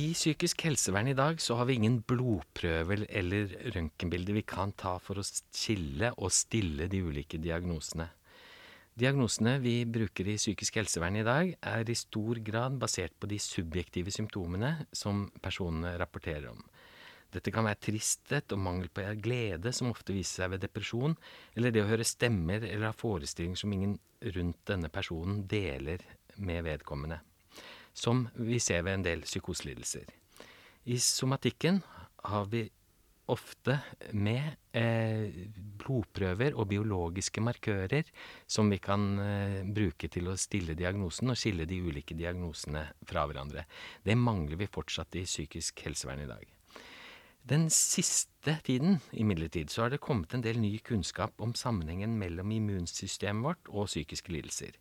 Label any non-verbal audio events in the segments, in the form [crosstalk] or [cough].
I psykisk helsevern i dag så har vi ingen blodprøver eller røntgenbilder vi kan ta for å skille og stille de ulike diagnosene. Diagnosene vi bruker i psykisk helsevern i dag, er i stor grad basert på de subjektive symptomene som personene rapporterer om. Dette kan være tristhet og mangel på glede, som ofte viser seg ved depresjon, eller det å høre stemmer eller ha forestillinger som ingen rundt denne personen deler med vedkommende som vi ser ved en del psykoselidelser. I somatikken har vi ofte med eh, blodprøver og biologiske markører som vi kan eh, bruke til å stille diagnosen og skille de ulike diagnosene fra hverandre. Det mangler vi fortsatt i psykisk helsevern i dag. Den siste tiden imidlertid så har det kommet en del ny kunnskap om sammenhengen mellom immunsystemet vårt og psykiske lidelser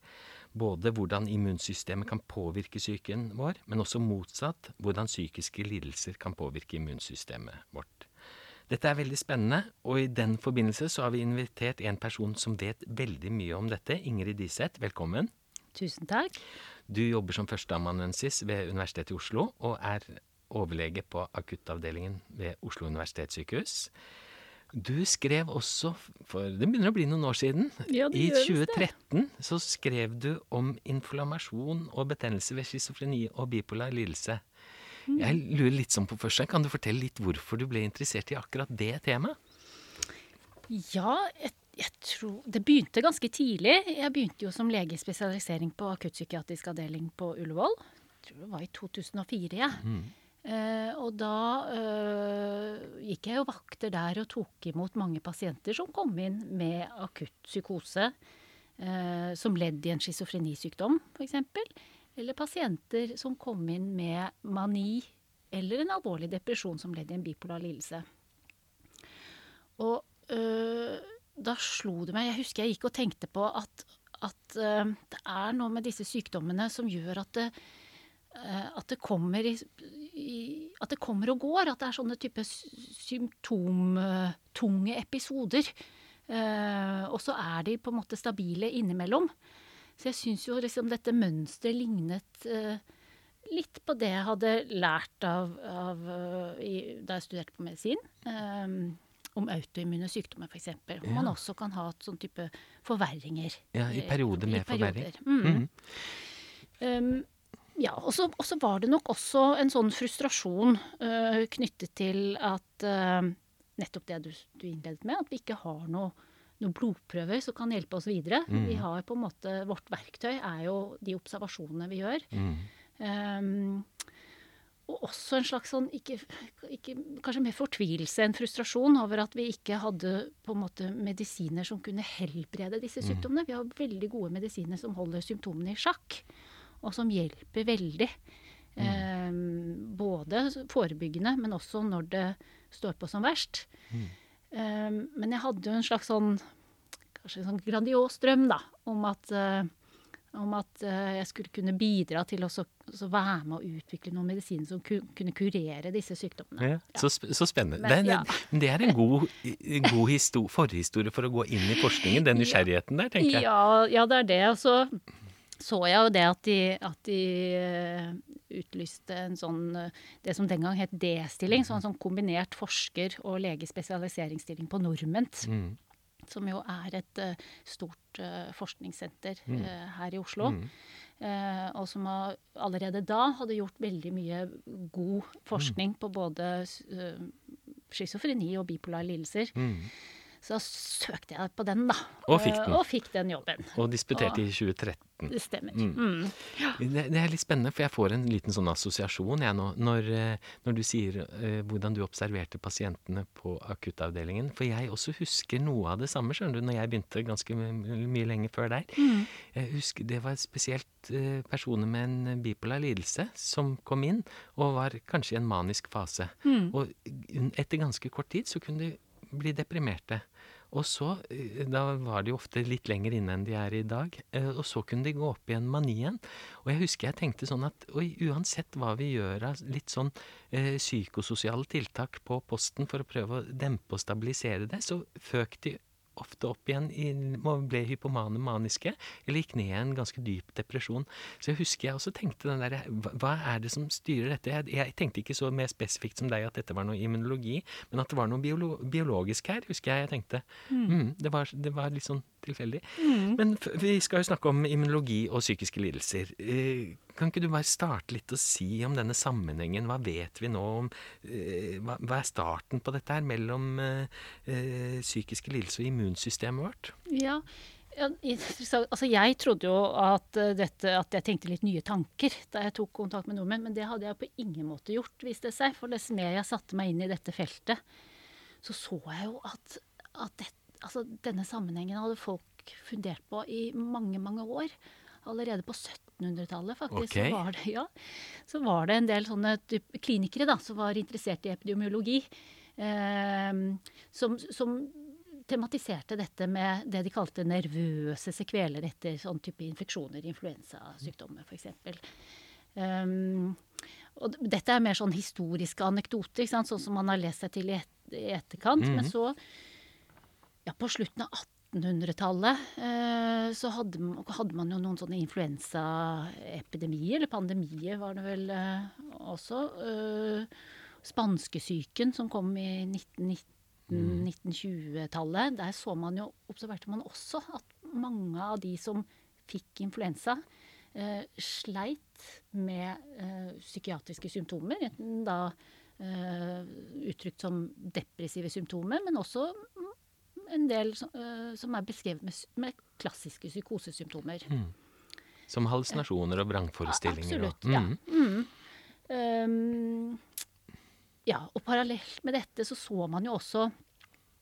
både hvordan immunsystemet kan påvirke psyken vår, men også motsatt, hvordan psykiske lidelser kan påvirke immunsystemet vårt. Dette er veldig spennende, og i den forbindelse så har vi invitert en person som vet veldig mye om dette. Ingrid Diseth, velkommen. Tusen takk. Du jobber som førsteamanuensis ved Universitetet i Oslo, og er overlege på akuttavdelingen ved Oslo universitetssykehus. Du skrev også, for det begynner å bli noen år siden, ja, i 2013 så skrev du om inflammasjon og betennelse ved schizofreni og bipolar lidelse. Mm. Jeg lurer litt sånn på først, Kan du fortelle litt hvorfor du ble interessert i akkurat det temaet? Ja, jeg, jeg tror Det begynte ganske tidlig. Jeg begynte jo som legespesialisering på akuttpsykiatrisk avdeling på Ullevål. Jeg tror det var i 2004. Ja. Mm. Uh, og da eh, gikk jeg jo vakter der og tok imot mange pasienter som kom inn med akutt psykose eh, som ledd i en schizofrenisykdom, f.eks. Eller pasienter som kom inn med mani eller en alvorlig depresjon som ledd i en bipolar lidelse. Og da slo det meg Jeg husker jeg gikk og tenkte på at, at det er noe med disse sykdommene som gjør at det, at det kommer i, at det kommer og går. At det er sånne type symptomtunge episoder. Uh, og så er de på en måte stabile innimellom. Så jeg syns jo liksom dette mønsteret lignet uh, litt på det jeg hadde lært av, av i, da jeg studerte på medisin. om autoimmune sykdommer, f.eks. Hvor ja. man også kan ha et sånn type forverringer. Ja, I perioder med forverring. Mm. Mm. Um, ja, og så var det nok også en sånn frustrasjon uh, knyttet til at uh, Nettopp det du, du, innledet med, at vi ikke har noe, noe blodprøver som kan hjelpe oss videre. Mm. Vi har på en måte, Vårt verktøy er jo de observasjonene vi gjør. Mm. Um, og også en slags sånn ikke, ikke, Kanskje mer fortvilelse enn frustrasjon over at vi ikke hadde på en måte medisiner som kunne helbrede disse mm. Vi har veldig gode medisiner som holder symptomene i sjakk og som hjelper veldig. Mm. Eh, både forebyggende, men også når det står på som verst. Mm. Eh, men jeg hadde jo en slags sånn kanskje en sånn grandios drøm da, om at, eh, om at uh, jeg skulle kunne bidra til å være med å utvikle noen medisiner som ku, kunne kurere disse sykdommene. Ja, ja. Så, så, spennende. Men, det, ja. det, er en god, god forhistorie for å gå inn i forskningen, den [laughs] nysgjerrigheten der, tenker jeg. Ja, det er det. Og så så jeg jo det at de, at de uh, utlyste en sånn uh, Det som den gang het D-stilling, en sånn kombinert forsker- og legespesialiseringsstilling på Norment. Mm. Som jo er et uh, stort forskningssenter mm. her i Oslo. Mm. og som har, allerede da hadde gjort veldig mye god forskning mm. på både schizofreni og bipolare lidelser. Så søkte jeg på den, da. Og fikk den. Og fikk den jobben. Og disputerte i 2013. Det stemmer. Mm. Mm. Ja. Det, det, er litt spennende, for jeg får en liten sånn assosiasjon jeg nå, når, eh, når du sier uh, hvordan du observerte pasientene på akuttavdelingen. For jeg også husker noe av det samme, skjønner du, når jeg begynte ganske mye, mye lenger før der. Mm. Jeg husker Det var spesielt uh, personer med en bipolar lidelse som kom inn, og var kanskje i en manisk fase. Mm. Og etter ganske kort tid så kunne de bli deprimerte. Og så, eh, Da var de ofte litt lenger inne enn de er i dag. Eh, og så kunne de gå opp i en manien. Og jeg husker jeg tenkte sånn at oi, uansett hva vi gjør av litt sånn eh, psykososiale tiltak på posten for å prøve å dempe og stabilisere det, så føk de ofte opp igjen i, ble hypomane maniske, eller gikk ned i en ganske dyp depresjon. Så jeg husker jeg også tenkte den derre hva, er det som styrer dette? Jeg, jeg tenkte ikke så mer spesifikt som deg at dette var noe immunologi, men at det var noe biolo biologisk her, husker jeg jeg tenkte. Mm, det, var, det var litt sånn tilfeldig. Mm. Men vi skal jo snakke om immunologi og psykiske lidelser. Eh, kan ikke du bare starte litt og si om denne sammenhengen? Hva vet vi nå om eh, hva, hva, er starten på dette her mellom eh, eh psykiske lidelser og immunsystemet vårt? Ja, altså jeg trodde jo at, dette, at jeg tenkte litt nye tanker da jeg tok kontakt med nordmenn, men det hadde jeg på ingen måte gjort, viste det seg. For dess mer jeg satte meg inn i dette feltet, så så jeg jo at, at det, altså denne sammenhengen hadde folk fundert på i mange, mange år. Allerede på 1700-tallet faktisk okay. så, var det, ja, så var det en del sånne klinikere da, som var interessert i epidemiologi, eh, som, som, tematiserte dette med det de kalte nervøse sekveler etter sånn type infeksjoner, influensasykdommer f.eks. Um, ehm, og dette er mer sånn historiske anekdoter, sånn som man har lest seg til i, et, i etterkant. Mm -hmm. Men så, ja, på slutten av 1800-tallet eh, så hadde, hadde, man jo noen sånne influensaepidemier, eller pandemier var det vel eh, også. Eh, Spanskesyken som kom i 1919-20-tallet. Der så man jo, observerte man også at mange av de som fikk influensa, eh, sleit med eh, psykiatriske symptomer. Enten da eh, uttrykt som depressive symptomer, men også en del som, uh, som er beskrevet med, med, klassiske psykosesymptomer. Mm. Som hallusinasjoner og vrangforestillinger? Absolutt, og, mm. ja. Mm. Um, ja. Og parallelt med dette så så man jo også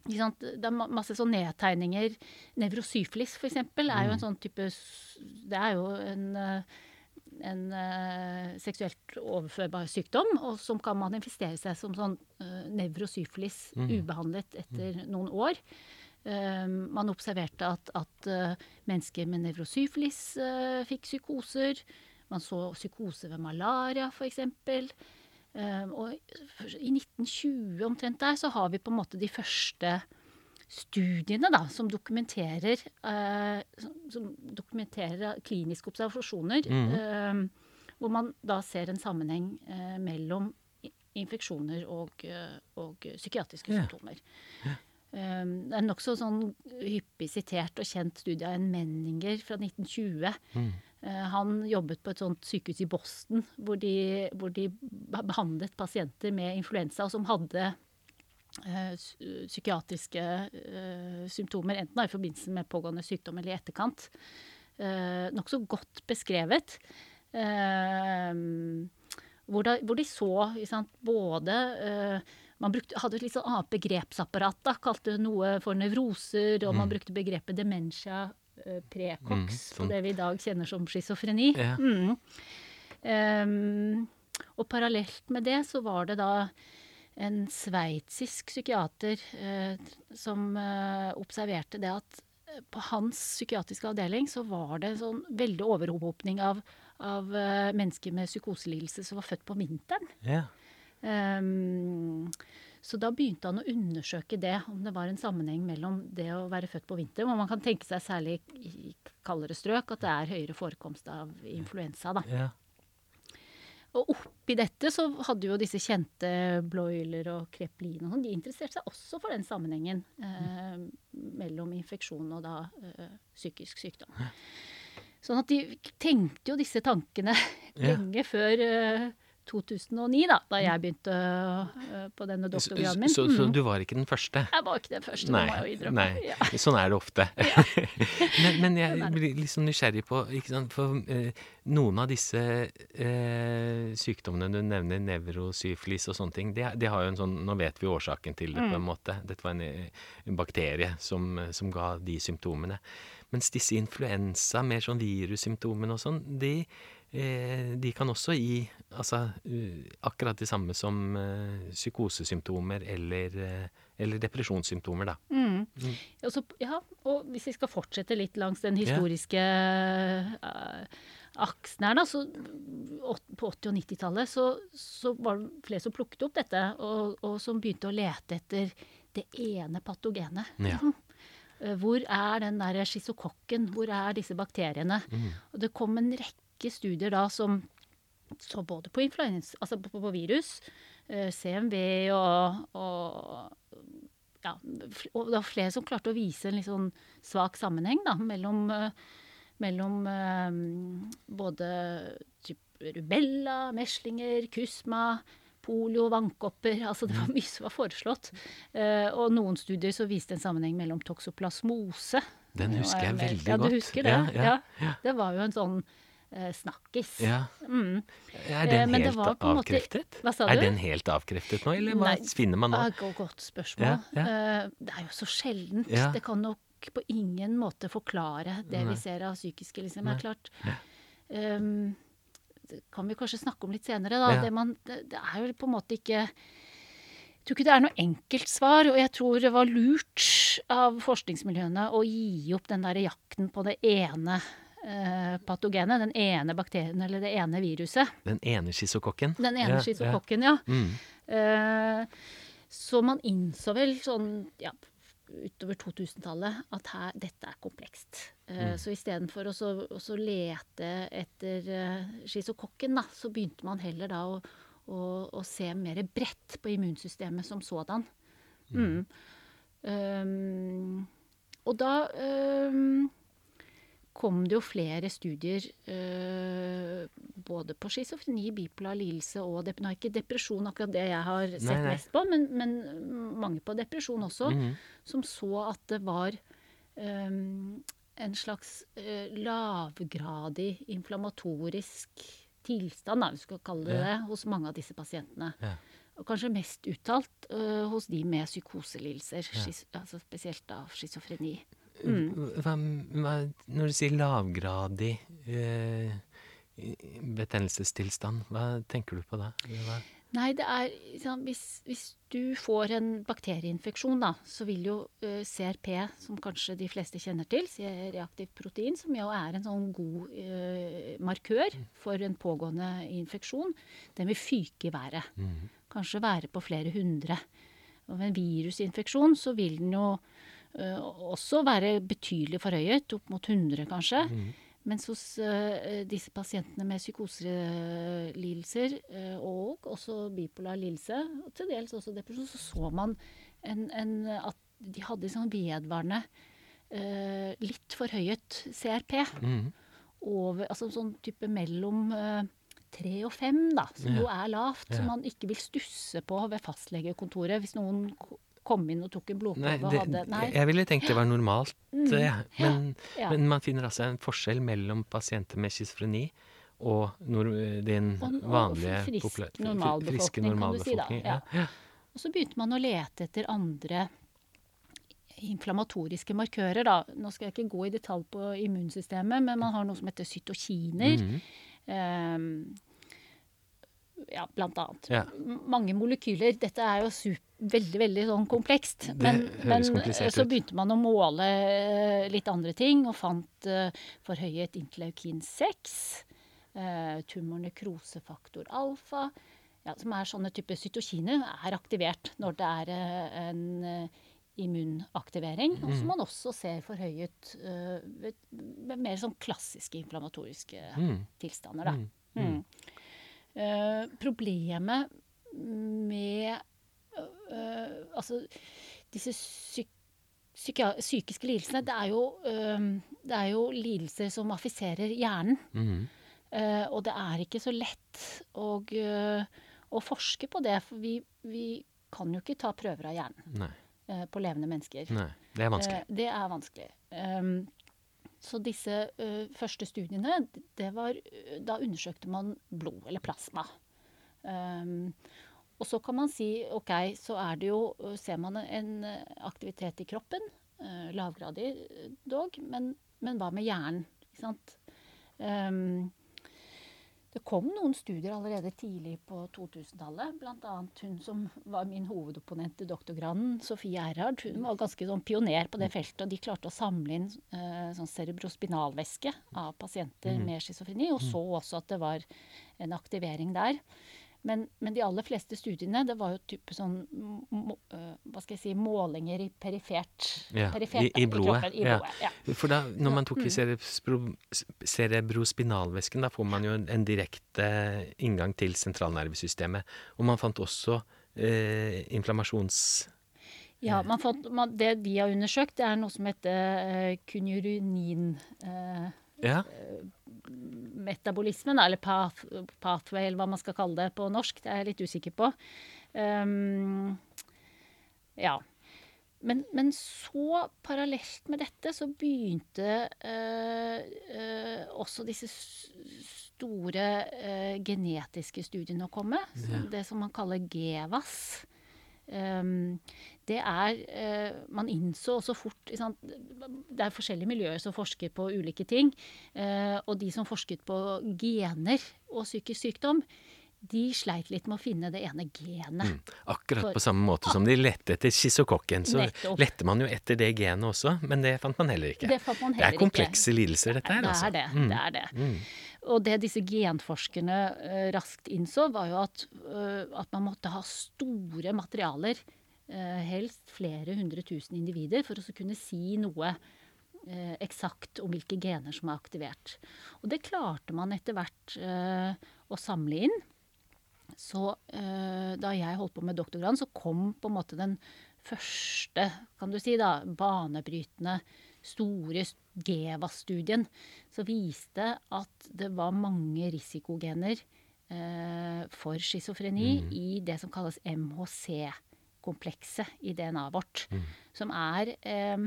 det er masse sånn nedtegninger. Nevrosyfilis, for eksempel, er jo en mm. sånn type Det er jo en, en uh, seksuelt overførbar sykdom, og som kan manifestere seg som sånn uh, nevrosyfilis mm. ubehandlet etter noen år. Uh, man observerte at, at mennesker med nevrosyfilis fikk psykoser. Man så psykose ved malaria, f.eks. Uh, og i 1920 omtrent der så har vi på en måte de første studiene da, som dokumenterer, uh, som, som dokumenterer kliniske observasjoner. Mm. Uh, hvor man da ser en sammenheng uh, mellom infeksjoner og, og psykiatriske yeah. symptomer. Yeah. Um, det er nokså sånn hyppig sitert og kjent studie av en Menninger fra 1920. Mm. Uh, han jobbet på et sånt sykehus i Boston hvor de, hvor de behandlet pasienter med influensa som hadde psykiatriske uh, symptomer, enten i forbindelse med pågående sykdom eller i etterkant. Uh, Nokså godt beskrevet. Hvor, da, hvor, de så sant, både man brukte, hadde et litt sånn annet begrepsapparat. da, Kalte noe for nevroser, og mm. man brukte begrepet demensia uh, precox, mm, sånn. det vi i dag kjenner som schizofreni. Ja. Mm. Um, og parallelt med det så var det da en sveitsisk psykiater uh, som uh, observerte det at på hans psykiatriske avdeling så var det en sånn veldig overhopning av, av mennesker med psykoselidelse som var født på vinteren. Yeah. Um, så da begynte han å undersøke det, om det var en sammenheng mellom det å være født på vinteren, og man kan tenke seg særlig i kaldere strøk at det er høyere forekomst av influensa. da. Ja. Og oppi dette så hadde jo disse kjente Bloiler og Kreplin og sånn, de interesserte seg også for den sammenhengen eh, mellom infeksjon og da eh, psykisk sykdom. Sånn at de tenkte jo disse tankene lenge ja. før eh, 2009, da, da jeg begynte uh, på denne doktorgraden min. Så, så, så, mm. du var ikke den første? Jeg var ikke den første, nei, det må jeg innrømme. Nei, ja. [laughs] Sånn er det ofte. [laughs] men, men, jeg blir litt sånn nysgjerrig på sant, For uh, noen av disse uh, sykdommene du nevner, nevrosyfilis og sånne ting, det, de har jo en sånn Nå vet vi årsaken til det, på en mm. måte. Dette var en, en bakterie som, som ga de symptomene. Mens disse influensa, mer sånn virussymptomene og sånn, de Eh, de kan også gi altså, akkurat det samme som uh, psykosesymptomer eller, uh, eller, depresjonssymptomer, da. Mm. Mm. Også, ja, og hvis vi skal fortsette litt langs den historiske uh, aksen her, da, så på 80- og 90-tallet så, så, var det flere som plukket opp dette, og, og, som begynte å lete etter det ene patogenet. Ja. Eh, Hvor er den der schizokokken? Hvor er disse bakteriene? Og det kom en rekke studier da som så både på altså på, på virus, eh, CMV og, og ja, og det var flere som klarte å vise en litt sånn svak sammenheng da, mellom, eh, mellom eh, både typ rubella, meslinger, kusma, polio, vannkopper. Altså det var mye som var foreslått. Eh, og noen studier så viste en sammenheng mellom toksoplasmose. Den husker er jeg veldig veldig ja, godt. Du husker det? Ja, ja, ja. Det var jo en sånn snakkis. Ja. Mm. Er Eh, den det helt måte- avkreftet? Sa Er den helt avkreftet nå, eller hva Nei, finner man nå? Ah, godt spørsmål. Ja, ja. Eh, det er jo så sjeldent. Det kan nok på ingen måte forklare det Nei. vi ser av psykiske liksom. Det er klart ehm, Det kan vi kanskje snakke om litt senere, da. Det, man, det, det er jo på en måte ikke jeg tror ikke det er noe enkelt svar, og jeg tror det var lurt av forskningsmiljøene å gi opp den der jakten på det ene eh, patogenet, den ene bakterien eller det ene viruset. Den ene schizokokken? Den ene Ja, schizokokken, ja. Ja. Mm. Eh, så man innså vel sånn ja, utover 2000-tallet at her, dette er komplekst. Mm. Så istedenfor å så- lete etter uh, schizokokken, da, så begynte man heller da å, å, å se mer bredt på immunsystemet som sådan. Mm. Um, og da um, kom det jo flere studier eh, både på schizofreni, bipolar lidelse og dep Nå er ikke depresjon akkurat det jeg har sett Nei, nei. mest på, men, men mange på depresjon også, Mhm. som så at det var eh, en slags eh, lavgradig inflammatorisk tilstand, da, vi skal kalle det Ja. det, hos mange av disse pasientene. Ja. Og kanskje mest uttalt hos de med psykoselidelser, ja. altså spesielt av schizofreni. Mm. Når du sier lavgradig eh, betennelsestilstand, hva tenker du på da? Hva? Nei, det er sånn, hvis, hvis du får en bakterieinfeksjon, da, så vil jo eh, CRP, som kanskje de fleste kjenner til, C-reaktivt protein, som jo er en sånn god eh, markør for en pågående infeksjon, den vil fyke i været. Mm. Kanskje være på flere hundre. Og ved en virusinfeksjon så vil den jo også være betydelig forhøyet, opp mot 100 kanskje. Mm. Mens hos eh, disse pasientene med psykoselidelser, uh, og også bipolar lidelse, og til dels også depresjon, så så man en, en, at de hadde sånn vedvarende eh, litt forhøyet CRP. Mm. Over, altså sånn type mellom eh, tre og fem, da, som Ja. jo er lavt. Ja. Som man ikke vil stusse på ved fastlegekontoret hvis noen kom inn og tok en blodprøve og hadde Nei. jeg ville tenkt det var normalt, Mm. Men, ja. men man finner altså en forskjell mellom pasienter med schizofreni og nor den Og- og vanlige frisk normalbefolkning, friske kan du si da, normalbefolkning. ja. Og så begynte man å lete etter andre inflammatoriske markører. Da. Nå skal jeg ikke gå i detalj på immunsystemet, men man har noe som heter cytokiner. Mhm. ehm, ja, blant annet. Ja. Mange molekyler. Dette er jo super, veldig veldig sånn komplekst. Det Men, høres men komplisert så begynte man å måle eh, litt andre ting, og fant uh, forhøyet interleukin 6, uh, tumornekrosefaktor alfa, ja, som er sånne typer cytokiner, er aktivert når det er uh, en immunaktivering. Og Mm. som man også ser forhøyet ved, ved mer sånn klassiske inflammatoriske Mm. tilstander. Da. Mm. Mm. Eh, problemet med uh, altså disse psyk psykiske lidelsene, det er, jo, eh, det er jo lidelser som affiserer hjernen. Mhm. Eh, og det er ikke så lett å, å forske på det, for vi, vi kan jo ikke ta prøver av hjernen Nei. på levende mennesker. Nei. Det er vanskelig. Det er vanskelig. Um, så disse ø, første studiene, det var Da undersøkte man blod, eller plasma. Um, og så kan man si OK, så er det jo Ser man en aktivitet i kroppen, lavgradig dog, men, men hva med hjernen? Ikke sant? Um, det kom noen studier allerede tidlig på 2000-tallet. Bl.a. hun som var min hovedopponent i doktorgraden, Sofie Erhard. Hun var ganske sånn pioner på det feltet, og de klarte å samle inn uh, sånn cerebrospinalvæske av pasienter med schizofreni, og så også at det var en aktivering der. Men, men de aller fleste studiene, det var jo type sånn øh, Hva skal jeg si Målinger i perifert, Ja, perifert i- i da, blodet, kroppen, I blodet, ja. For da, når man tok i Mm. cerebro, cerebrospinalvæsken, da får man jo en, direkte inngang til sentralnervesystemet. Og man fant også eh, inflammasjons... Ja, man fant, man, Det de har undersøkt, det er noe som heter eh, kunyrunin. eh, Ja. metabolismen, eller path, pathway, eller hva man skal kalle det på norsk. Det er jeg litt usikker på. Um, ja. Men, men så, parallelt med dette, så begynte eh, eh, også disse store eh, genetiske studiene å komme. Ja. Det som man kaller GEVAS. Um, det er eh, Man innså også fort sant? Det er forskjellige miljøer som forsker på ulike ting. eh, og de som forsket på gener og psykisk sykdom, de sleit litt med å finne det ene genet. Mm. Akkurat For- på samme måte som de lette etter schizokokken, så Nettopp. lette man jo etter det genet også, men det fant man heller ikke. Det man Det er komplekse lidelser, dette her, Det altså. er det. Mm. det er det. Mm. Og det disse genforskerne eh, raskt innså, var jo at, eh, at man måtte ha store materialer, helst flere hundre tusen individer, for å kunne si noe eh, eksakt om hvilke gener som er aktivert. Og det klarte man etter hvert eh, å samle inn. Så eh, da jeg holdt på med doktorgrad, så kom på en måte den første, kan du si, da, banebrytende, store GEVA-studien, som viste at det var mange risikogener eh, for schizofreni i det som kalles MHC-komplekset i DNA-et vårt. Som er eh,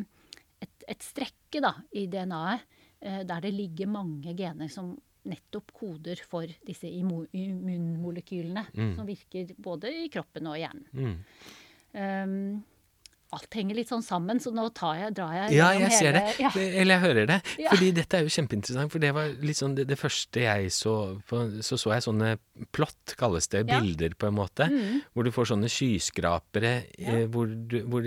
et, et strekke da, i DNA-et eh, der det ligger mange gener som nettopp koder for disse immunmolekylene. immunmolekylene som virker både i kroppen og i hjernen. Mm. Um, alt henger litt sånn sammen, så nå tar jeg, drar jeg Ja, jeg ser det. Ja. Eller jeg hører det. Ja. Fordi dette er jo kjempeinteressant. For det var litt sånn det, det første jeg så på, Så så jeg sånne plott, kalles det, Ja. bilder på en måte. Mm. Hvor du får sånne skyskrapere eh, hvor, du, hvor,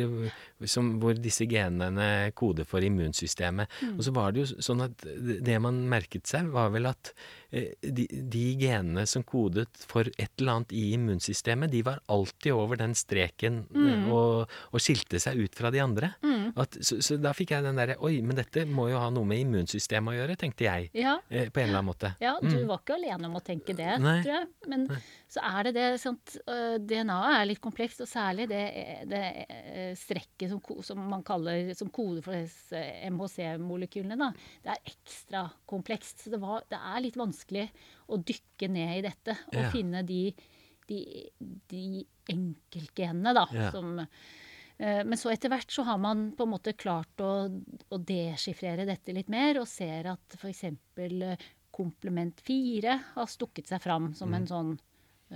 som, hvor disse genene koder for immunsystemet. Mm. Og så var det jo sånn at det man merket seg, var vel at eh, de, de genene som kodet for et eller annet i immunsystemet, de var alltid over den streken mm. og, og skilte seg ut fra de andre. Mm. At, så, så da fikk jeg den derre Oi, men dette må jo ha noe med immunsystemet å gjøre, tenkte jeg. Ja, Eh, på en eller annen måte. ja, du var ikke alene om å tenke det, Nei. tror jeg. Men så er det det sånt, øh, DNA-et er litt komplekst, og særlig det, det øh, strekket som, som man kaller som kode for MHC-molekylene, da. Det er ekstra komplekst. Så det, var, det er litt vanskelig å dykke ned i dette og yeah. finne de, de, de enkeltgenene, da, yeah. som Eh, Men så etter hvert så har man på en måte klart å, å deskifrere dette litt mer, og ser at f.eks. komplement 4 har stukket seg fram som Mm. en sånn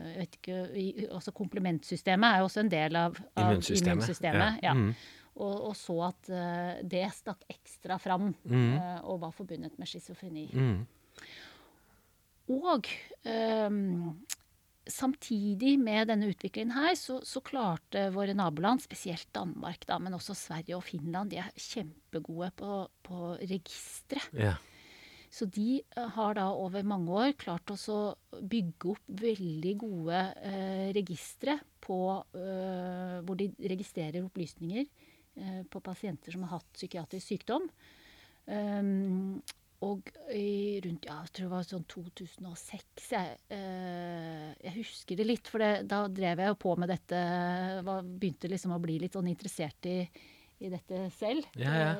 jeg vet ikke, også altså Komplementsystemet er jo også en del av, av Immunsystemet. immunsystemet. Ja. Ja. Mm. Og, og så at uh, det stakk ekstra fram Mm. uh, og var forbundet med schizofreni. Mm. Og um, samtidig med denne utviklingen her, så, så klarte våre naboland, spesielt Danmark, da, men også Sverige og Finland, de er kjempegode på, på registre. Ja. Så de eh, har da over mange år klart å bygge opp veldig gode eh, registre på, eh, hvor de registrerer opplysninger eh, på pasienter som har hatt psykiatrisk sykdom. Um, og i rundt ja, jeg tror det var sånn 2006 jeg, eh, jeg husker det litt, for det, da drev jeg jo på med dette. Var, begynte liksom å bli litt sånn interessert i, i dette selv. Ja, ja.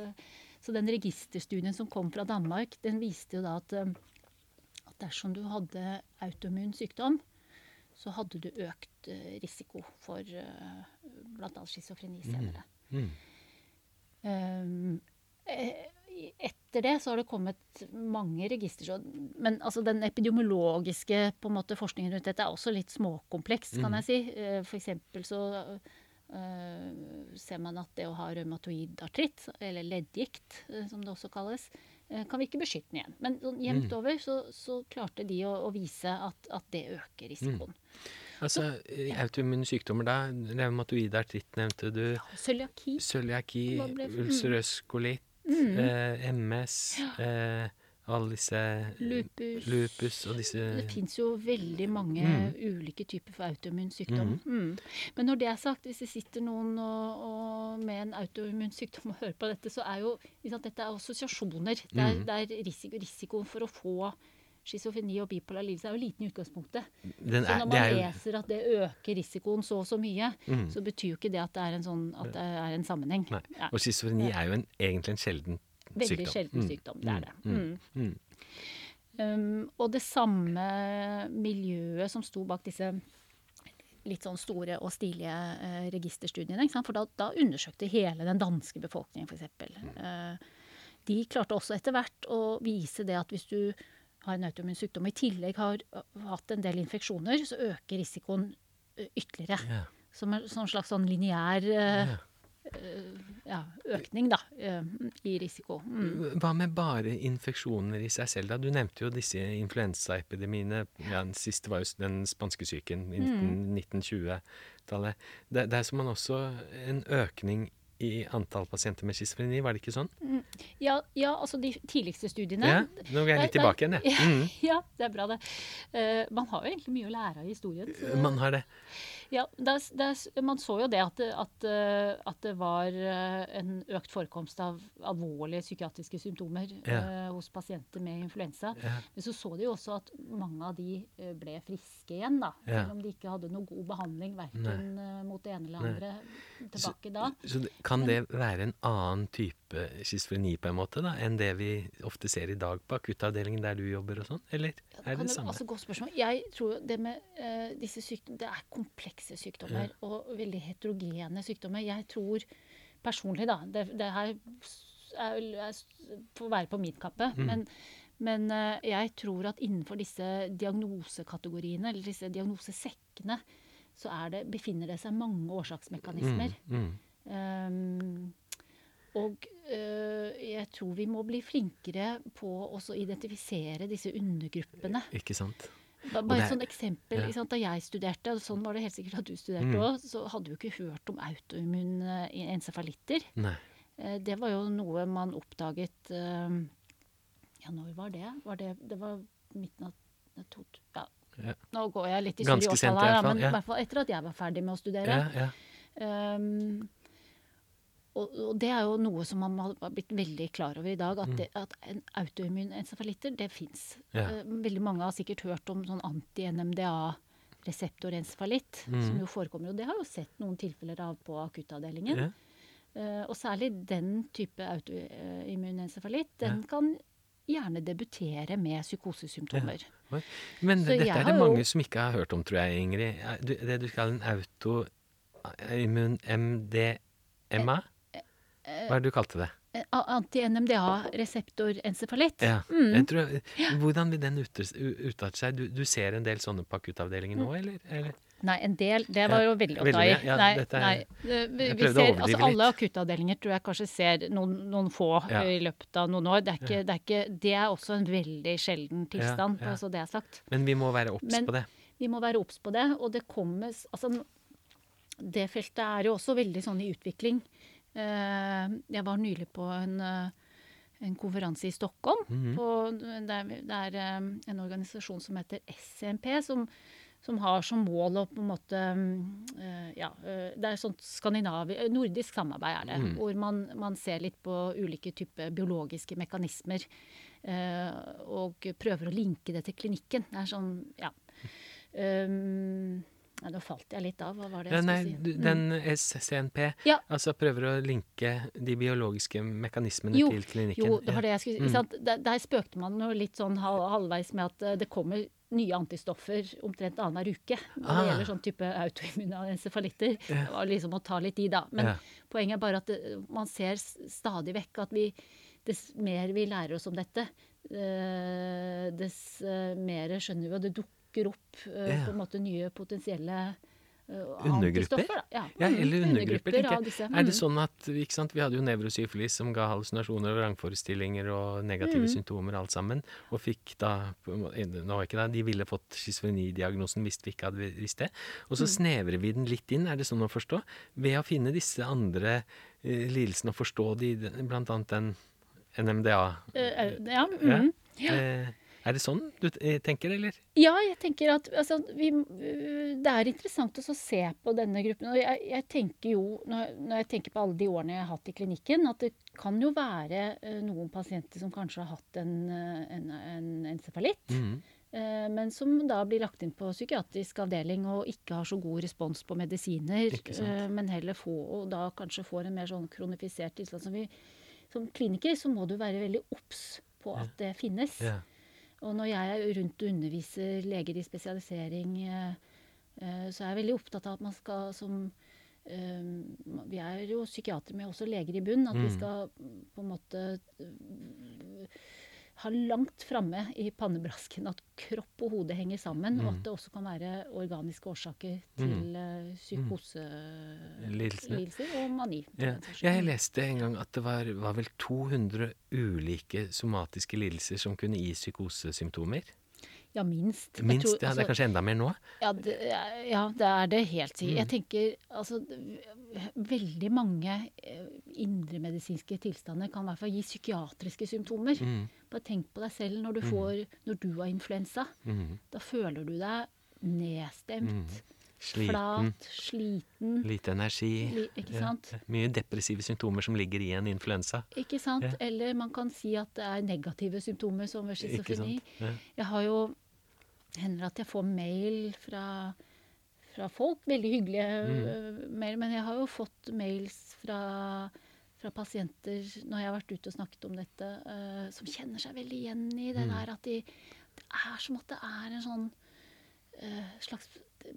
Eh, Så den registerstudien som kom fra Danmark, den viste jo da at, eh, at dersom du hadde autoimmun sykdom, så hadde du økt eh, risiko for uh, bl.a. schizofreni senere. Mm. Eh, etter det så har det kommet mange register. Men altså, den epidemiologiske måte, forskningen rundt dette er også litt småkompleks, kan jeg si. Eh, For eksempel så eh, ser man at det å ha reumatoid artritt, eller leddgikt eh, som det også kalles, eh, kan virke beskyttende igjen. Men sånn jevnt over så, så klarte de å, å vise at, at det øker risikoen. Altså, eh, autoimmune sykdommer da, revmatoid artritt nevnte du, Cøliaki cøliaki, ulcerøs kolitt, mm. eh, MS, eh, Alle disse Lupus. lupus og disse Det fins jo veldig mange Mm. ulike typer for autoimmun sykdom. Mm. Men når det er sagt, hvis det sitter noen og, og med en autoimmun sykdom og hører på dette, så er jo sant, dette er assosiasjoner. Det er, Mm. det er risiko, risikoen for å få schizofreni og bipolar lidelse er jo liten i utgangspunktet. den Så er, når man er jo leser at det øker risikoen så og så mye, Mm. så betyr jo ikke det at det er en, sånn, at det er en sammenheng. Nei. Og schizofreni er jo en, egentlig en sjelden Veldig sykdom. sjelden Mm. sykdom. Det er det. Mm. Mm. Um, og det samme miljøet som sto bak disse litt sånn store og stilige uh, registerstudiene. For da, da undersøkte hele den danske befolkningen, f.eks. Uh, de klarte også etter hvert å vise det at hvis du har en autoimmun sykdom og i tillegg har uh, hatt en del infeksjoner, så øker risikoen ytterligere. Yeah. Som en sånn slags sånn lineær uh, Ja. Ja, økning da, uh, i risiko. Mm. Hva med bare infeksjoner i seg selv? da? Du nevnte jo disse influensaepidemiene. Ja, den siste var jo den spanskesyken i Mm. 1920-tallet. Det, der så man også en økning i antall pasienter med schizofreni, var det ikke sånn? Ja, ja, altså de tidligste studiene Ja, Nå er jeg litt tilbake igjen, jeg. Mm. [laughs] Ja, det er bra, det. Uh, man har jo egentlig mye å lære av historien. så- Man har det. Ja, det er, det er, man så jo det at at, eh, at det var eh, en økt forekomst av alvorlige psykiatriske symptomer Ja. uh, hos pasienter med influensa. Ja. Men så så de jo også at mange av de eh, ble friske igjen, da. Selv om de ikke hadde noe god behandling verken eh, mot det ene eller Nei. Tilbake da. Så så kan det være en annen type schizofreni på en måte da, enn det vi ofte ser i dag på akuttavdelingen der du jobber og sånn? Eller Ja, er det det samme? Altså, godt spørsmål. Jeg tror det med uh, disse sykdommene Det er komplekse sykdommer og veldig heterogene sykdommer. Jeg tror personlig, da Det, det her er, er, får være på min kappe. Mm. Men, men eh, jeg tror at innenfor disse diagnosekategoriene, eller disse diagnosesekkene, så er det, befinner det seg mange årsaksmekanismer. Mm, mm. Um, og uh, jeg tror vi må bli flinkere på å identifisere disse undergruppene. Ikke sant? Bare det et sånt eksempel. ja. Da jeg studerte, og sånn var det helt sikkert at du studerte Mm. så hadde du ikke hørt om autoimmun eh, encefalitter. Nei. Eh, Det var jo noe man oppdaget Ja, når var det? Var det, det var midten av to, ja. Ja. Nå går jeg litt i surr i i her, men i hvert fall etter at jeg var ferdig med å studere. Ja, ja. Um, og, og det er jo noe som man har blitt veldig klar over i dag, at, det, at en autoimmun encefalitter, det fins. Mm. Ja. veldig mange har sikkert hørt om sånn anti-NMDA-reseptorencefalitt, som jo forekommer. Og det har jo sett noen tilfeller av på akuttavdelingen. Yeah. Uh, og særlig den type autoimmun encefalitt, den kan gjerne debutere med psykosesymptomer. Ja. Men Så dette er det det jo- mange som ikke har hørt om, tror jeg, Ingrid. Du- Det du kaller en autoimmun MDMA? Hva er det du kalte det? Eh, Anti-NMDA-reseptorencefalitt. Ja. Mm. Jeg tror, hvordan vil den utarte seg? Du, du ser en del sånne på akuttavdelingen nå, eller? eller? Nei, en del. Det var jo veldig i. Ja, nei, er- nei. Vi, vi ser, altså, alle akuttavdelinger tror jeg kanskje ser noen, noen få Ja. i løpet av noen år. Det er, ikke, det, er ikke, det er også en veldig sjelden tilstand, Ja, ja. så det er sagt. Men vi må være obs på det. Vi må være obs på det, og det kommer altså, Det feltet er jo også veldig sånn i utvikling. Eh, Jeg var nylig på en, eh, en konferanse i Stockholm. Mhm. på, det, er, det er eh, en organisasjon som heter SMP, som, som har som mål å på en måte mm, eh, Ja, eh, det er sånt eh, nordisk samarbeid er det. Mm. Hvor man, man ser litt på ulike typer biologiske mekanismer. og prøver å linke det til klinikken. Det er sånn, ja. Um, ja, nå falt jeg litt av. Hva var det jeg nei, skulle si? Mm. den SCNP Ja. altså prøver å linke de biologiske mekanismene Jo, til klinikken. Jo, det var det jeg skulle si. Mm. Der, der spøkte man jo litt sånn halvveis med at det kommer nye antistoffer omtrent annenhver uke når det Ah. gjelder sånn type autoimmune encefalitter. Det var liksom å ta litt i, da. Men Ja. poenget er bare at det, man ser stadig vekk at vi Dess mer vi lærer oss om dette, eh, dess eh, mer skjønner vi at det dukker opp eh, Ja. på en måte nye potensielle eh, Undergrupper? Ja, Ja, eller undergrupper. jeg. disse. Er det sånn at sant, Vi hadde jo nevrosyfilis som ga hallusinasjoner og vrangforestillinger og negative Mm. symptomer alt sammen. Og fikk da Nå ikke da, De ville fått schizofrenidiagnosen hvis vi ikke hadde visst det. Og så Mm. snevrer vi den litt inn, er det sånn å forstå? Ved å finne disse andre eh, lidelsene og forstå de, blant annet den NMDA. Eh, eh, ja, Ja. mm. Eh, er det sånn du eh, tenker, eller? Ja, jeg tenker at altså, vi, det er interessant å se på denne gruppen. Og jeg, jeg tenker jo, når, når jeg tenker på alle de årene jeg har hatt i klinikken, at det kan jo være øh, noen pasienter som kanskje har hatt en, øh, en, en encefalitt. Mm. eh, Men som da blir lagt inn på psykiatrisk avdeling og ikke har så god respons på medisiner. Eh, Men heller få, og da kanskje får en mer sånn kronifisert tilstand. Som, vi, som kliniker så må du være veldig obs på at det finnes. Ja. Og når jeg er rundt og underviser leger i spesialisering, eh, eh, så er jeg veldig opptatt av at man skal som eh, Vi er jo psykiatere, men også leger i bunn. At vi Mm. skal mm, på en måte eh, ha langt framme i pannebrasken at kropp og hode henger sammen, og Mm. at det også kan være organiske årsaker til mm. Lidelsene. psykoselidelser og mani. Ja. Jeg leste en gang at det var, var vel 200 ulike somatiske lidelser som kunne gi psykosesymptomer. Ja, minst. Minst. tror- ja, det er altså- kanskje enda mer nå. Ja, det, ja, det er det helt sikkert. Mm. Jeg tenker altså Veldig mange eh, indremedisinske tilstander kan i hvert fall gi psykiatriske symptomer. Mm. Bare tenk på deg selv når du, får, når du har influensa. Mm. Da føler du deg nedstemt, Mm. Sliten, flat, sliten. lite energi. Ikke Ja? Mye depressive symptomer som ligger i en influensa. Ikke sant? Ja. Eller man kan si at det er negative symptomer, som ved schizofreni. Ja. Jeg har jo hender at jeg får mail fra, fra folk. Veldig hyggelige Mm. mail. Men jeg har jo fått mails fra, fra pasienter når jeg har vært ute og snakket om dette, uh, som kjenner seg veldig igjen i det Mm. der at de Det er som at det er en sånn slags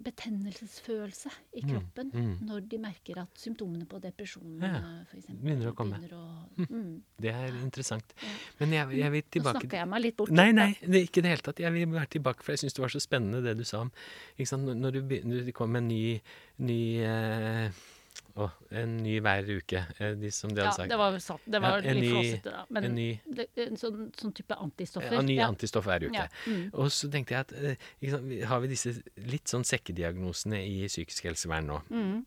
betennelsesfølelse i Mm, kroppen mm. når de merker at symptomene på depresjon Ja, for eksempel, begynner å komme. begynner å- mm. Det er interessant. Ja. Men jeg, jeg vil Nå snakker jeg meg litt bort. Nei, nei, det ikke i det hele tatt. Jeg vil være tilbake, for jeg syns det var så spennende det du sa om ikke sant? Når- du begynner, det kommer en ny, ny eh, å, en ny hver uke, eh, de som de Ja, sagt. det var sant. Det var Ja, en litt flåsete, da. Men en ny det, en sånn, sånn type antistoffer. En ny ja. antistoff hver uke. Mm. Og så tenkte jeg at vi- har vi disse litt sånn sekkediagnosene i psykisk helsevern nå. Mm.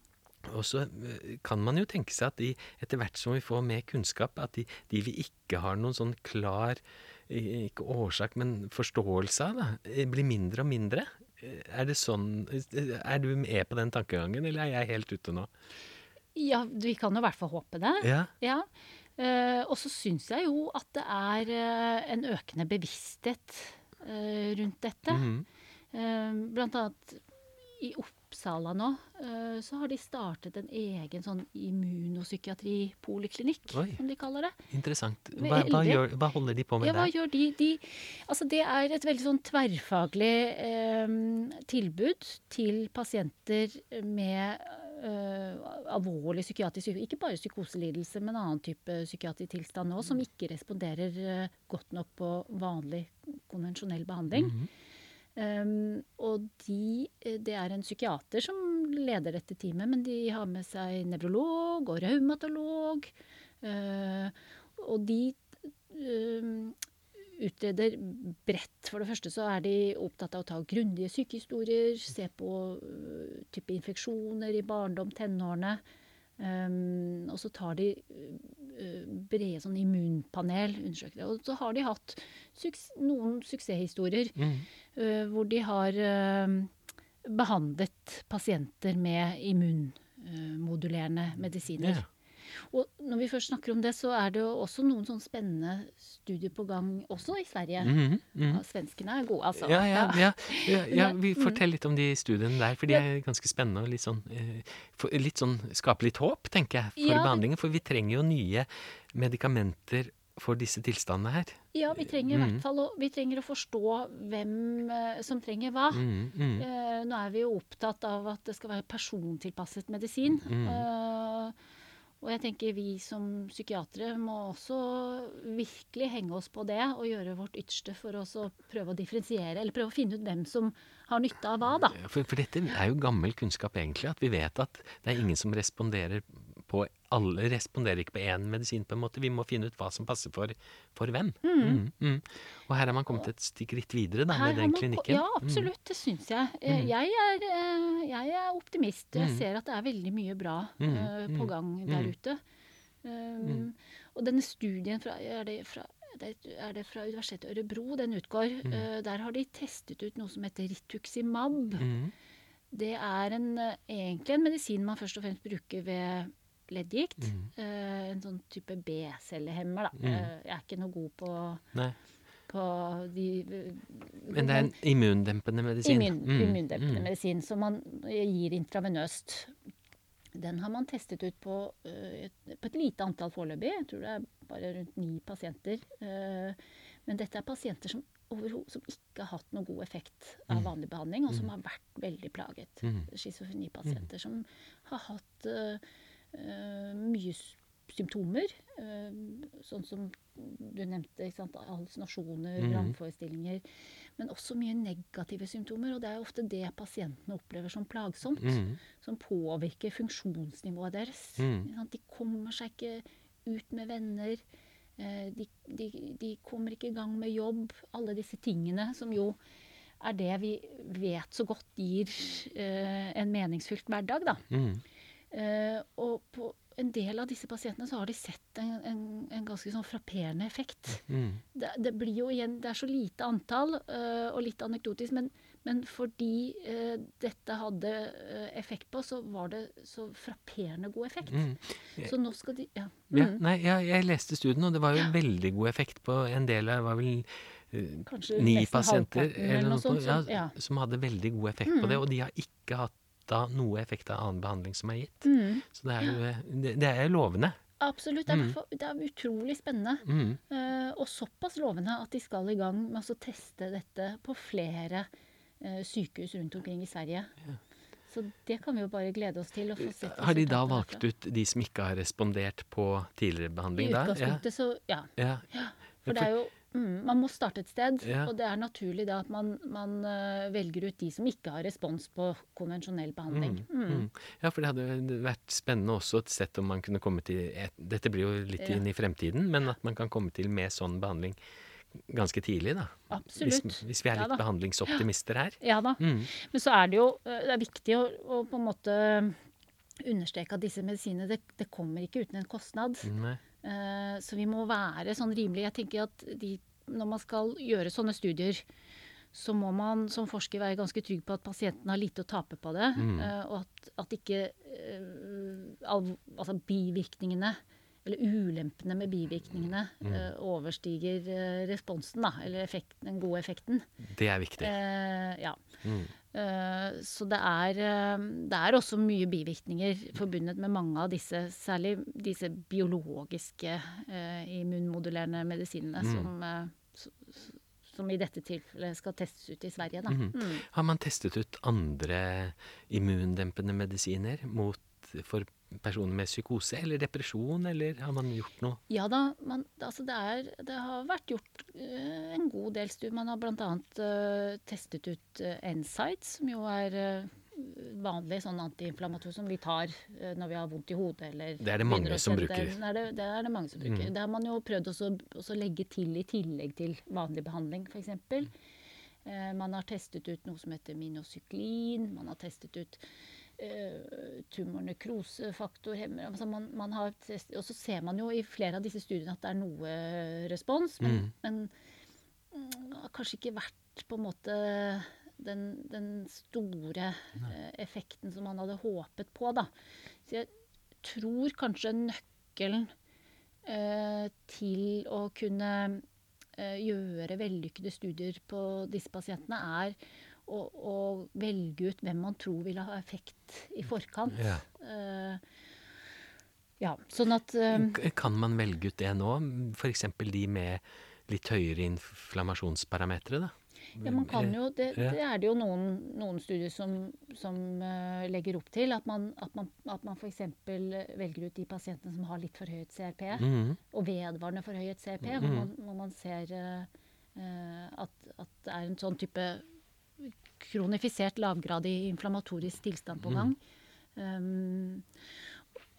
Og så eh, kan man jo tenke seg at de, etter hvert som vi får mer kunnskap, at de, de vi ikke har noen sånn klar ikke årsak, men forståelse av, da, blir mindre og mindre. Er det sånn Er du med på den tankegangen, eller er jeg helt ute nå? Ja, vi kan jo i hvert fall håpe det. Ja. Ja. Uh, og så syns jeg jo at det er uh, en økende bevissthet uh, rundt dette. Mhm. Eh, blant annet i Oppsala nå så har de startet en egen sånn immunopsykiatripoliklinikk, som de kaller det. Interessant. Hva, hva, gjør, hva holder de på med Ja, hva gjør de? de altså det er et veldig sånn tverrfaglig tilbud til pasienter med alvorlig psykiatrisk sykdom. Ikke bare psykoselidelse, men annen type psykiatrisk tilstand òg, som ikke responderer eh, godt nok på vanlig konvensjonell behandling. Mhm. Um, og de, eh, det er en psykiater som leder dette teamet, men de har med seg nevrolog og revmatolog. Uh, og de utreder bredt. For det første så er de opptatt av å ta grundige sykehistorier, se på uh, type infeksjoner i barndom, tenårene. Um, og så tar de uh, brede sånn immunpanel, undersøker. Og så har de hatt suks noen suksesshistorier mm. uh, hvor de har behandlet pasienter med immunmodulerende medisiner. Ja. Og når vi først snakker om det, så er det jo også noen sånn spennende studier på gang også i Sverige. Mhm, mhm. Ja, svenskene er gode, altså. Ja, ja, ja, ja, [laughs] vi Mm. Fortell litt om de studiene der, for de er ganske spennende og litt sånn, eh, litt sånn Skape litt håp, tenker jeg, for behandlingen. For vi trenger jo nye medikamenter for disse tilstandene her. Ja, vi trenger i Mm. hvert fall å, vi trenger å forstå hvem eh, som trenger hva. Mm, mm, Eh, nå er vi jo opptatt av at det skal være persontilpasset medisin. Mm. Eh, og jeg tenker vi som psykiatere må også virkelig henge oss på det og gjøre vårt ytterste for å prøve å differensiere, eller prøve å finne ut hvem som har nytte av hva, da. For, for dette er jo gammel kunnskap, egentlig. At vi vet at det er ingen som responderer Alle responderer ikke på én medisin, på en måte. Vi må finne ut hva som passer for, for hvem. Mm, mm. Og her har man kommet et stikk videre da, med den klinikken. Ja, absolutt. Det syns jeg. Eh, Mm. Jeg, er, eh, jeg er optimist. Jeg Mm. ser at det er veldig mye bra Mm, eh, mm, på gang der mm. ute. Um, Og denne studien fra, er det fra det er det fra Universitetet i Ørebro den utgår. Eh, der har de testet ut noe som heter rituximab. Mm. Det er en, egentlig en medisin man først og fremst bruker ved leddgikt. Mm. Eh, en sånn type B-cellehemmer, da. Mm. Eh, jeg er ikke noe god på, på de Men det er en immundempende medisin. Immun, Mm, immundempende mm. medisin som man gir intravenøst. Den har man testet ut på, eh, et, på et lite antall foreløpig. Jeg tror det er bare rundt ni pasienter. Eh, men dette er pasienter som, som ikke har hatt noe god effekt av Mm. vanlig behandling, og som har vært veldig plaget. Mm. Schizofrenipasienter som har hatt eh, eh, mye symptomer. eh, sånn som du nevnte, hallusinasjoner, Mhm. vrangforestillinger. Men også mye negative symptomer, og det er ofte det pasientene opplever som plagsomt. Mm. Som påvirker funksjonsnivået deres. Mm. De kommer seg ikke ut med venner. eh, De, de, de kommer ikke i gang med jobb. Alle disse tingene som jo er det vi vet så godt gir eh, en meningsfylt hverdag, da. Mm. Eh, og på en del av disse pasientene så har de sett en, en, en ganske sånn frapperende effekt. Mm. Det, det blir jo igjen, det er så lite antall eh, og litt anekdotisk, men, men fordi eh, dette hadde eh, effekt på, så var det så frapperende god effekt. Mm. Så nå skal de Ja. Ja, Mm. nei, ja, jeg leste studien, og det var jo veldig god effekt på en del av var vel Kanskje ni pasienter eller noe sånt, som- ja. som hadde veldig god effekt på det, og de har ikke hatt da noe effekt av annen behandling som er gitt. Mm, Så det er jo det, det er lovende. absolutt. Det er, Mm. det er utrolig spennende. Mm. Uh, og såpass lovende at de skal i gang med å teste dette på flere uh, sykehus rundt omkring i Sverige. Så det kan vi jo bare glede oss til Har de da valgt ut de som ikke har respondert på tidligere I behandling? Ja, utgangspunktet så ja. ja. For det er jo mm, Man må starte et sted, Yeah. og det er naturlig da at man, man uh, velger ut de som ikke har respons på konvensjonell behandling. Mm. Mm. Ja, for det hadde vært spennende også et sett om man kunne komme til et, Dette blir jo litt Ja. inn i fremtiden, men at man kan komme til med sånn behandling ganske tidlig, da. Hvis, Absolutt. hvis vi er litt ja, behandlingsoptimister her. Ja da. Mm. Men så er det jo eh, det er viktig å, å på en måte understreke at disse medisinene det, det kommer ikke uten en kostnad. Nei. Eh, så vi må være sånn rimelig. Jeg tenker at de, når man skal gjøre sånne studier, så må man som forsker være ganske trygg på at pasienten har lite å tape på det. Mm. eh, og at, at ikke eh, altså bivirkningene, eller ulempene med bivirkningene, Mm. eh, overstiger eh, responsen, da. Eller effekten, den gode effekten. Det er viktig. Eh, ja. Mm. Eh, Så det er, eh, det er også mye bivirkninger forbundet med mange av disse, særlig disse biologiske eh, immunmodulerende medisinene Mm. som, som i dette tilfellet skal testes ut i Sverige. Da. Mhm. Mm. Har man testet ut andre immundempende medisiner mot, for personer med psykose eller depresjon, eller har man gjort noe? Ja da, man, altså det, er, det har vært gjort eh, en god del studier. Man har bl.a. Uh, testet ut uh, NSIDES, som jo er uh, vanlig sånn antiinflammator som vi tar eh, når vi har vondt i hodet. Eller Det er det mange som bruker. Det er det, det er det mange som bruker. Mm. Det har man jo prøvd også, også legge til i tillegg til vanlig behandling, f.eks. Eh, man har testet ut noe som heter minocyklin. Man har testet ut eh, tumornekrosefaktorhemmer. Altså man, man har og så ser man jo i flere av disse studiene at det er noe respons, men, Mm. men mm, har kanskje ikke vært på en måte den, den store eh, effekten som man hadde håpet på, da. Så jeg tror kanskje nøkkelen eh, til å kunne eh, gjøre vellykkede studier på disse pasientene, er å, å velge ut hvem man tror vil ha effekt i forkant. Ja. Uh, ja, sånn at eh, Kan man velge ut det nå? F.eks. de med litt høyere inflammasjonsparametere, da? Ja, man kan jo, det, det er det jo noen, noen studier som, som uh, legger opp til. At man, at man, at man f.eks. velger ut de pasientene som har litt forhøyet CRP, Mhm. og vedvarende forhøyet CRP, hvor, Mhm. man, hvor man ser eh, at, at det er en sånn type kronifisert lavgradig inflammatorisk tilstand på gang. Um,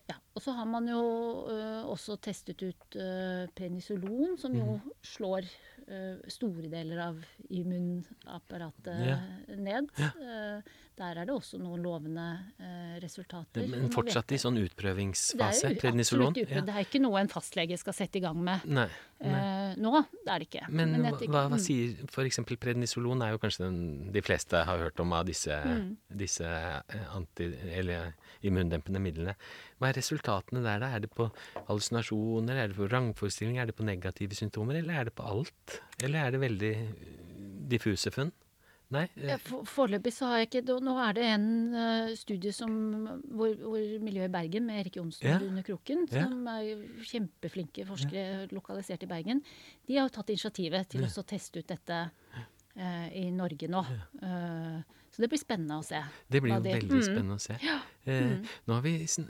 ja, og så har man jo uh, også testet ut uh, penisolon, som jo slår uh, store deler av immunapparatet Ja. ned. Eh, der er det også noen lovende eh, resultater. Men fortsatt i sånn utprøvingsfase? det er jo utprøv. utprøvd. Det er ikke noe en fastlege skal sette i gang med. Nei. nei. Eh, nå er det ikke. Men, men hva, hva, mm. sier f.eks. prednisolon er jo kanskje den de fleste har hørt om av disse, Mm. disse eh, anti, eller immundempende midlene. Hva er resultatene der, da? Er det på hallusinasjoner, er det på vrangforestillinger, er det på negative symptomer, eller er det på alt? Eller er det veldig diffuse funn? Nei? eh, Foreløpig så har jeg ikke Nå er det en eh, studie som, hvor, hvor miljøet i Bergen med Erik Johnsen Ja. under Kroken, som er kjempeflinke forskere lokalisert i Bergen, de har tatt initiativet til Ja. å teste ut dette eh, i Norge nå. Eh, så det blir spennende å se. Det blir jo de- veldig Mm. spennende å se. Eh, Nå har vi sn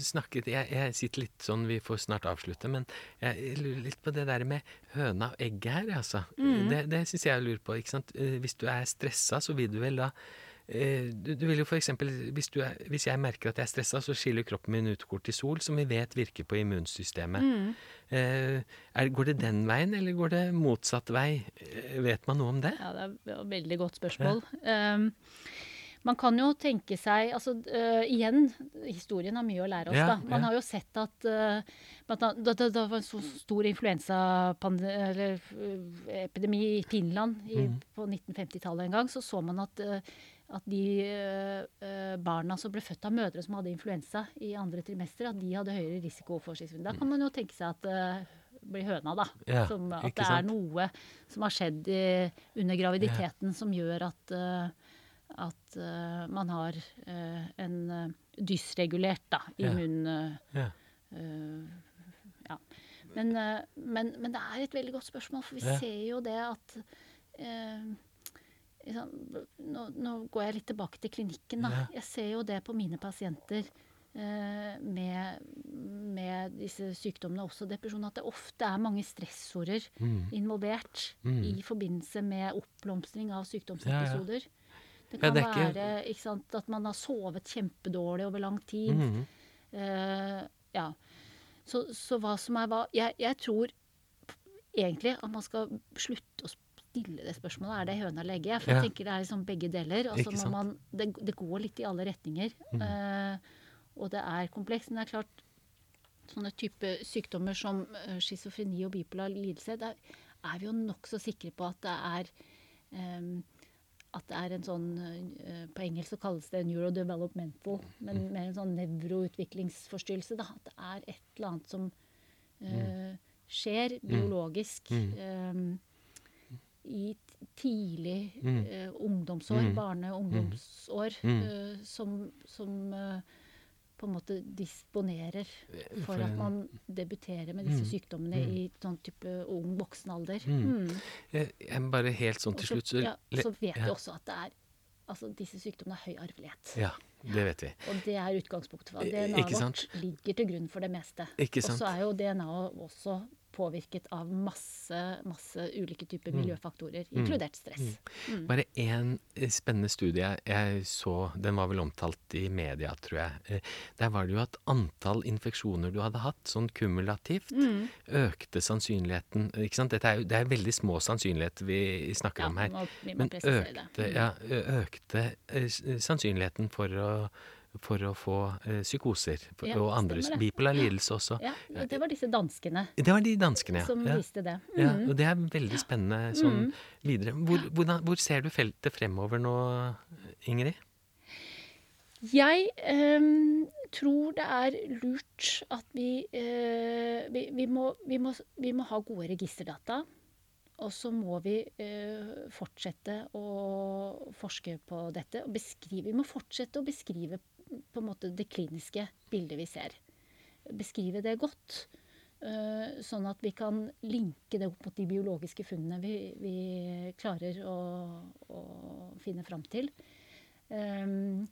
snakket jeg, jeg sitter litt sånn, vi får snart avslutte, men jeg lurer litt på det der med høna og egget her, altså. Mm. Det, det syns jeg lurer på. ikke sant? Hvis du er stressa, så vil du vel da du, du vil jo for eksempel, hvis, du er, hvis jeg merker at jeg er stressa, så skiller kroppen min ut kortisol, som vi vet virker på immunsystemet. Mm. Eh, er, går det den veien, eller går det motsatt vei? Eh, Vet man noe om det? Ja, det er et veldig godt spørsmål. Um, man kan jo tenke seg altså uh, Igjen, historien har mye å lære oss, Ja, da. Man ja. har jo sett at uh, da, da, da var en så stor influensaepidemi i Finland i, mm. på 1950-tallet en gang, så så man at, øh, at de øh, øh, barna som ble født av mødre som hadde influensa i andre trimester, at de hadde høyere risiko for skilsmisse. Da kan man jo tenke seg at det blir høna, da. Ja, som, at det er sant? noe som har skjedd i, under graviditeten som gjør at, eh, at eh, man har eh, en eh, dysregulert da, immun... eh, Ja. eh, ja. Men, eh, men, men det er et veldig godt spørsmål, for vi Ja. ser jo det at eh, nå, nå går jeg litt tilbake til klinikken. Da. Ja. Jeg ser jo det på mine pasienter eh, med, med disse sykdommene, også depresjon, at det ofte er mange stressorder Mm. involvert Mm. i forbindelse med oppblomstring av sykdomsepisoder. Det Ja, kan det er ikke- være sant, at man har sovet kjempedårlig over lang tid. Mhm. Eh, ja. Så, så hva som er hva jeg, jeg tror egentlig at man skal slutte å stille det spørsmålet. Er det høna eller egget? For Ja. jeg tenker det er liksom begge deler. Og så må sant? man, det, det går litt i alle retninger. Mm. Uh, og det er komplekst. Men det er klart, sånne type sykdommer som eh, schizofreni og bipolar lidelse, der er vi jo nokså sikre på at det er um, at det er en sånn eh, På engelsk så kalles det neurodevelopmental, men med en sånn nevroutviklingsforstyrrelse. Da, at det er et eller annet som uh, skjer biologisk em, i tidlig Mm. eh, ungdomsår, Mm. barne- og ungdomsår, Mm. eh, som, som eh, på en måte disponerer for For at man debuterer med disse Mm. sykdommene Mm. i sånn type ung voksen alder. Mm. Jeg, jeg bare helt sånn til slutt, så ja, så vet ja. vi også at det er Altså, disse sykdommene har høy arvelighet. Ja, det vet vi. Og det er utgangspunktet for at DNA-et vårt ligger til grunn for det meste. Ikke Og så er jo DNA-et også påvirket av masse, masse ulike typer Mm. miljøfaktorer, inkludert stress. Mm. Bare én spennende studie jeg så, den var vel omtalt i media, tror jeg. Eh, Der var det jo at antall infeksjoner du hadde hatt, sånn kumulativt, Mm. økte sannsynligheten Ikke sant? Er jo, det er veldig små sannsynligheter vi snakker Ja, om her. må, Men økte, ja, økte eh, sannsynligheten for å, for å få eh, psykoser for, Ja, og andre bipolar lidelse også. Ja, det var disse danskene Det var de danskene, ja. som ja. viste det. Ja, Mm. og det er veldig spennende sånn videre. Hvor, hvordan, hvor ser du feltet fremover nå, Ingrid? Jeg ehm, tror det er lurt at vi, eh, vi, vi, må, vi, må, vi må ha gode registerdata. Og så må vi eh, fortsette å forske på dette. Og beskrive, vi må fortsette å beskrive på en måte det kliniske bildet vi ser. Beskrive det godt. eh, sånn at vi kan linke det opp mot de biologiske funnene vi, vi klarer å, å finne fram til. Ehm,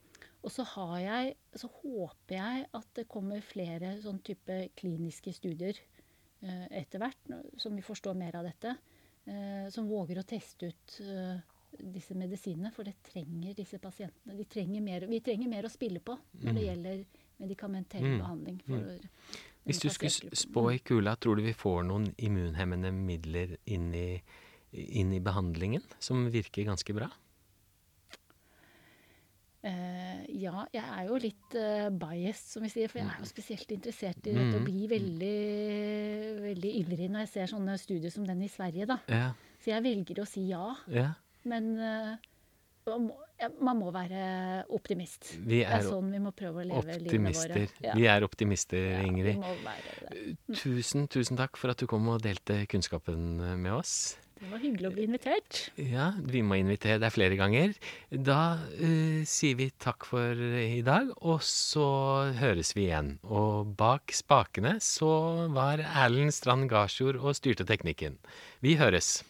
og så jeg, så håper jeg at det kommer flere sånn type kliniske studier eh, etter hvert, som vi forstår mer av dette. eh, som våger å teste ut eh, disse medisinene, for det trenger disse pasientene. De trenger mer, vi trenger mer å spille på når det gjelder medikamentell Mm. behandling. For Hvis du skulle spå i kula, tror du vi får noen immunhemmende midler inn i, inn i behandlingen som virker ganske bra? Uh, ja, jeg er jo litt uh, biased, som vi sier, for jeg er jo spesielt interessert i dette Mm. og blir veldig, veldig ivrig når jeg ser sånne studier som den i Sverige, da. Yeah. Så jeg velger å si ja, ja. Men eh, man, må, være optimist. Vi Det er er sånn vi må prøve å leve livene våre. optimister. Ja. Vi er optimister, Ja, Ingrid. være det. Tusen, tusen takk for at du kom og delte kunnskapen med oss. Det var hyggelig å bli invitert. Ja, vi må invitere deg flere ganger. Da uh, sier vi takk for i dag, og så høres vi igjen. Og bak spakene så var Erlend Strand Garsjord og styrte teknikken. Vi høres.